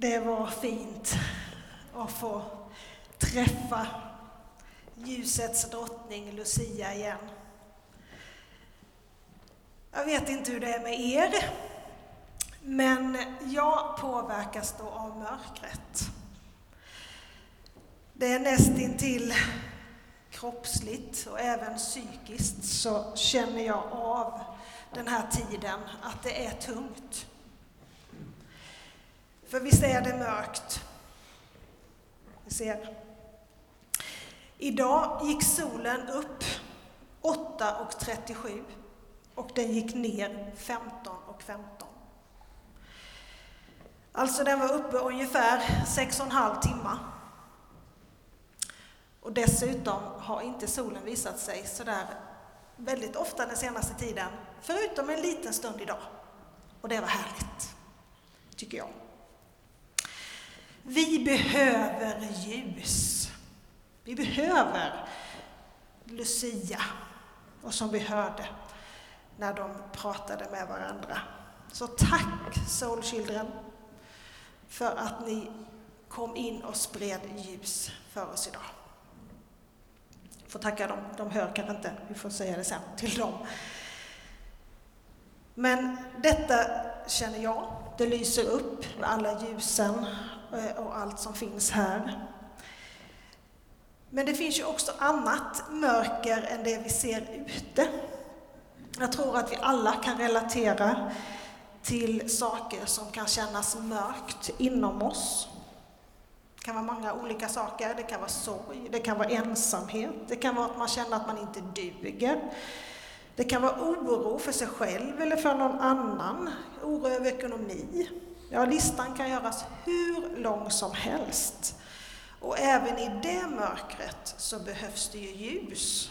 Det var fint att få träffa ljusets drottning Lucia igen. Jag vet inte hur det är med er, men jag påverkas då av mörkret. Det är nästintill kroppsligt och även psykiskt så känner jag av den här tiden att det är tungt. För visst är det mörkt? Vi ser. Idag gick solen upp 8.37 och den gick ner 15.15. 15. Alltså den var uppe ungefär 6.5 timmar. Och dessutom har inte solen visat sig sådär väldigt ofta den senaste tiden, förutom en liten stund idag. Och det var härligt, tycker jag. Vi behöver ljus. Vi behöver Lucia, och som vi hörde när de pratade med varandra. Så tack Soul Children för att ni kom in och spred ljus för oss idag. Får tacka dem, de hör kanske inte, vi får säga det sen till dem. Men detta känner jag, det lyser upp med alla ljusen Eh, och allt som finns här. Men det finns ju också annat mörker än det vi ser ute. Jag tror att vi alla kan relatera till saker som kan kännas mörkt inom oss. Det kan vara många olika saker. Det kan vara sorg, det kan vara ensamhet, det kan vara att man känner att man inte duger. Det kan vara oro för sig själv eller för någon annan, oro över ekonomi. Ja, listan kan göras hur lång som helst. Och även i det mörkret så behövs det ju ljus.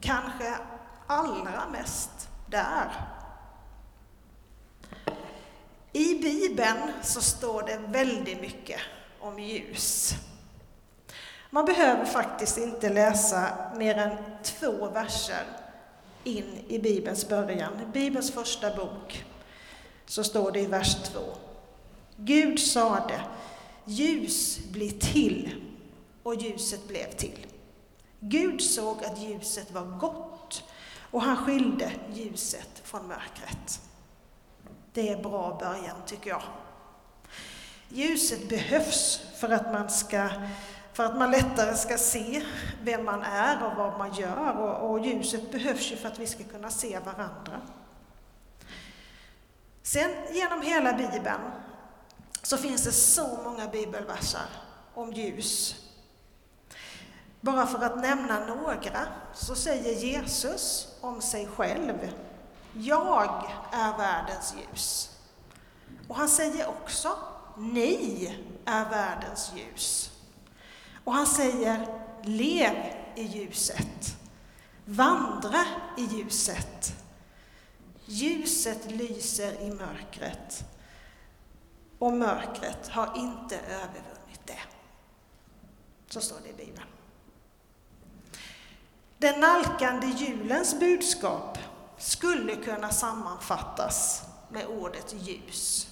Kanske allra mest där. I Bibeln så står det väldigt mycket om ljus. Man behöver faktiskt inte läsa mer än två verser in i Bibelns början. I Bibelns första bok så står det i vers 2. Gud sade, ljus blir till, och ljuset blev till. Gud såg att ljuset var gott, och han skilde ljuset från mörkret. Det är bra början, tycker jag. Ljuset behövs för att man ska för att man lättare ska se vem man är och vad man gör. Och, och, ljuset behövs ju för att vi ska kunna se varandra. Sen genom hela Bibeln så finns det så många bibelverser om ljus. Bara för att nämna några så säger Jesus om sig själv Jag är världens ljus. Och han säger också Ni är världens ljus. Och han säger Lev i ljuset. Vandra i ljuset. Ljuset lyser i mörkret och mörkret har inte övervunnit det. Så står det i Bibeln. Den nalkande julens budskap skulle kunna sammanfattas med ordet ljus.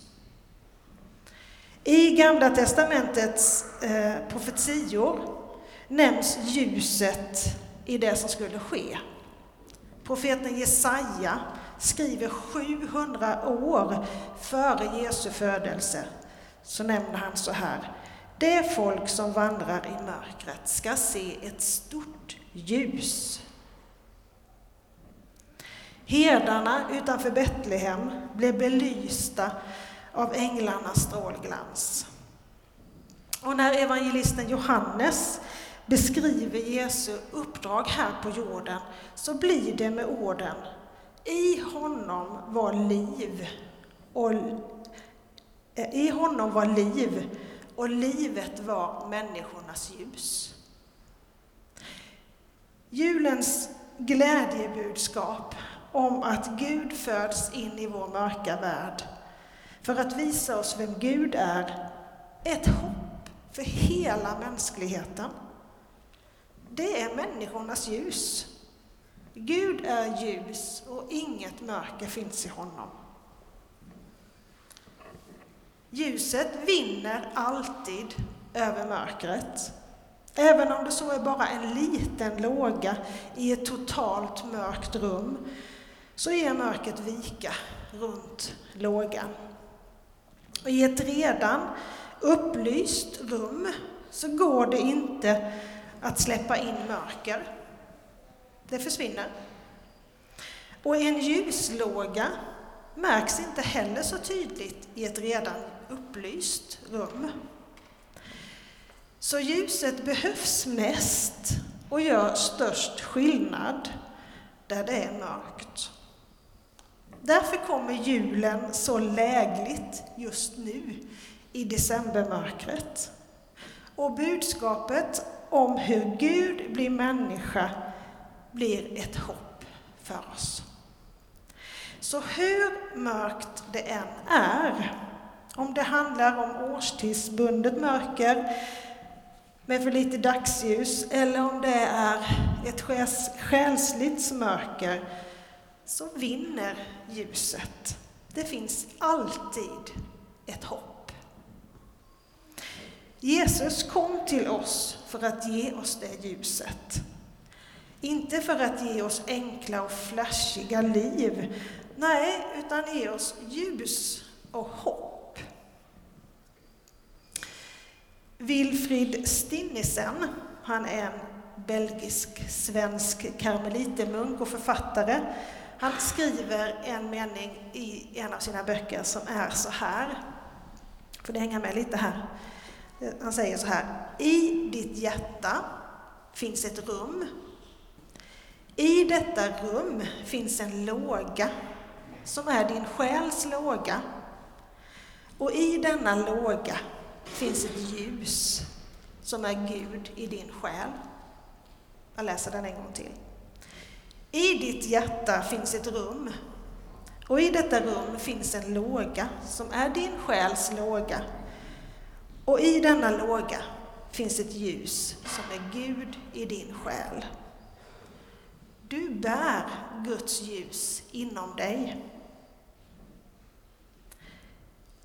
I Gamla testamentets eh, profetior nämns ljuset i det som skulle ske. Profeten Jesaja skriver 700 år före Jesu födelse, så nämner han så här. Det folk som vandrar i mörkret ska se ett stort ljus. Herdarna utanför Betlehem blev belysta av änglarnas strålglans. Och när evangelisten Johannes beskriver Jesu uppdrag här på jorden så blir det med orden i honom var liv och eh, i honom var liv och livet var människornas ljus. Julens glädjebudskap om att Gud föds in i vår mörka värld för att visa oss vem Gud är, ett hopp för hela mänskligheten. Det är människornas ljus. Gud är ljus och inget mörker finns i honom. Ljuset vinner alltid över mörkret. Även om det så är bara en liten låga i ett totalt mörkt rum, så ger mörkret vika runt lågan. Och I ett redan upplyst rum så går det inte att släppa in mörker. Det försvinner. Och en ljuslåga märks inte heller så tydligt i ett redan upplyst rum. Så ljuset behövs mest och gör störst skillnad där det är mörkt. Därför kommer julen så lägligt just nu i decembermörkret. Och budskapet om hur Gud blir människa blir ett hopp för oss. Så hur mörkt det än är, om det handlar om årstidsbundet mörker med för lite dagsljus eller om det är ett själsligt mörker, så vinner ljuset. Det finns alltid ett hopp. Jesus kom till oss för att ge oss det ljuset. Inte för att ge oss enkla och flashiga liv, nej, utan ge oss ljus och hopp. Wilfrid Stinnisen, han är en belgisk-svensk karmelitermunk och författare. Han skriver en mening i en av sina böcker som är så här. Får ni hänga med lite här? Han säger så här. I ditt hjärta finns ett rum. I detta rum finns en låga som är din själs låga. Och i denna låga finns ett ljus som är Gud i din själ. Jag läser den en gång till. I ditt hjärta finns ett rum och i detta rum finns en låga som är din själs låga. Och i denna låga finns ett ljus som är Gud i din själ. Du bär Guds ljus inom dig.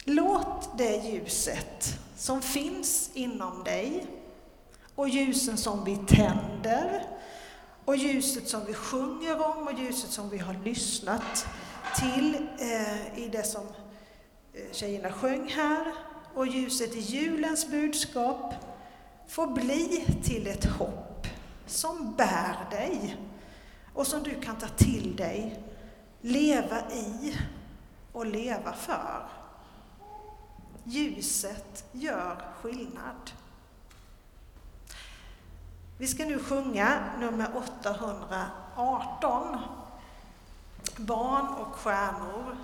Låt det ljuset som finns inom dig och ljusen som vi tänder och ljuset som vi sjunger om och ljuset som vi har lyssnat till eh, i det som eh, tjejerna sjöng här och ljuset i julens budskap får bli till ett hopp som bär dig och som du kan ta till dig, leva i och leva för. Ljuset gör skillnad. Vi ska nu sjunga nummer 818, Barn och stjärnor.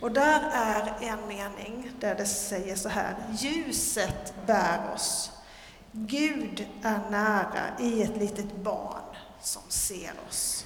Och där är en mening där det säger så här, ljuset bär oss. Gud är nära i ett litet barn som ser oss.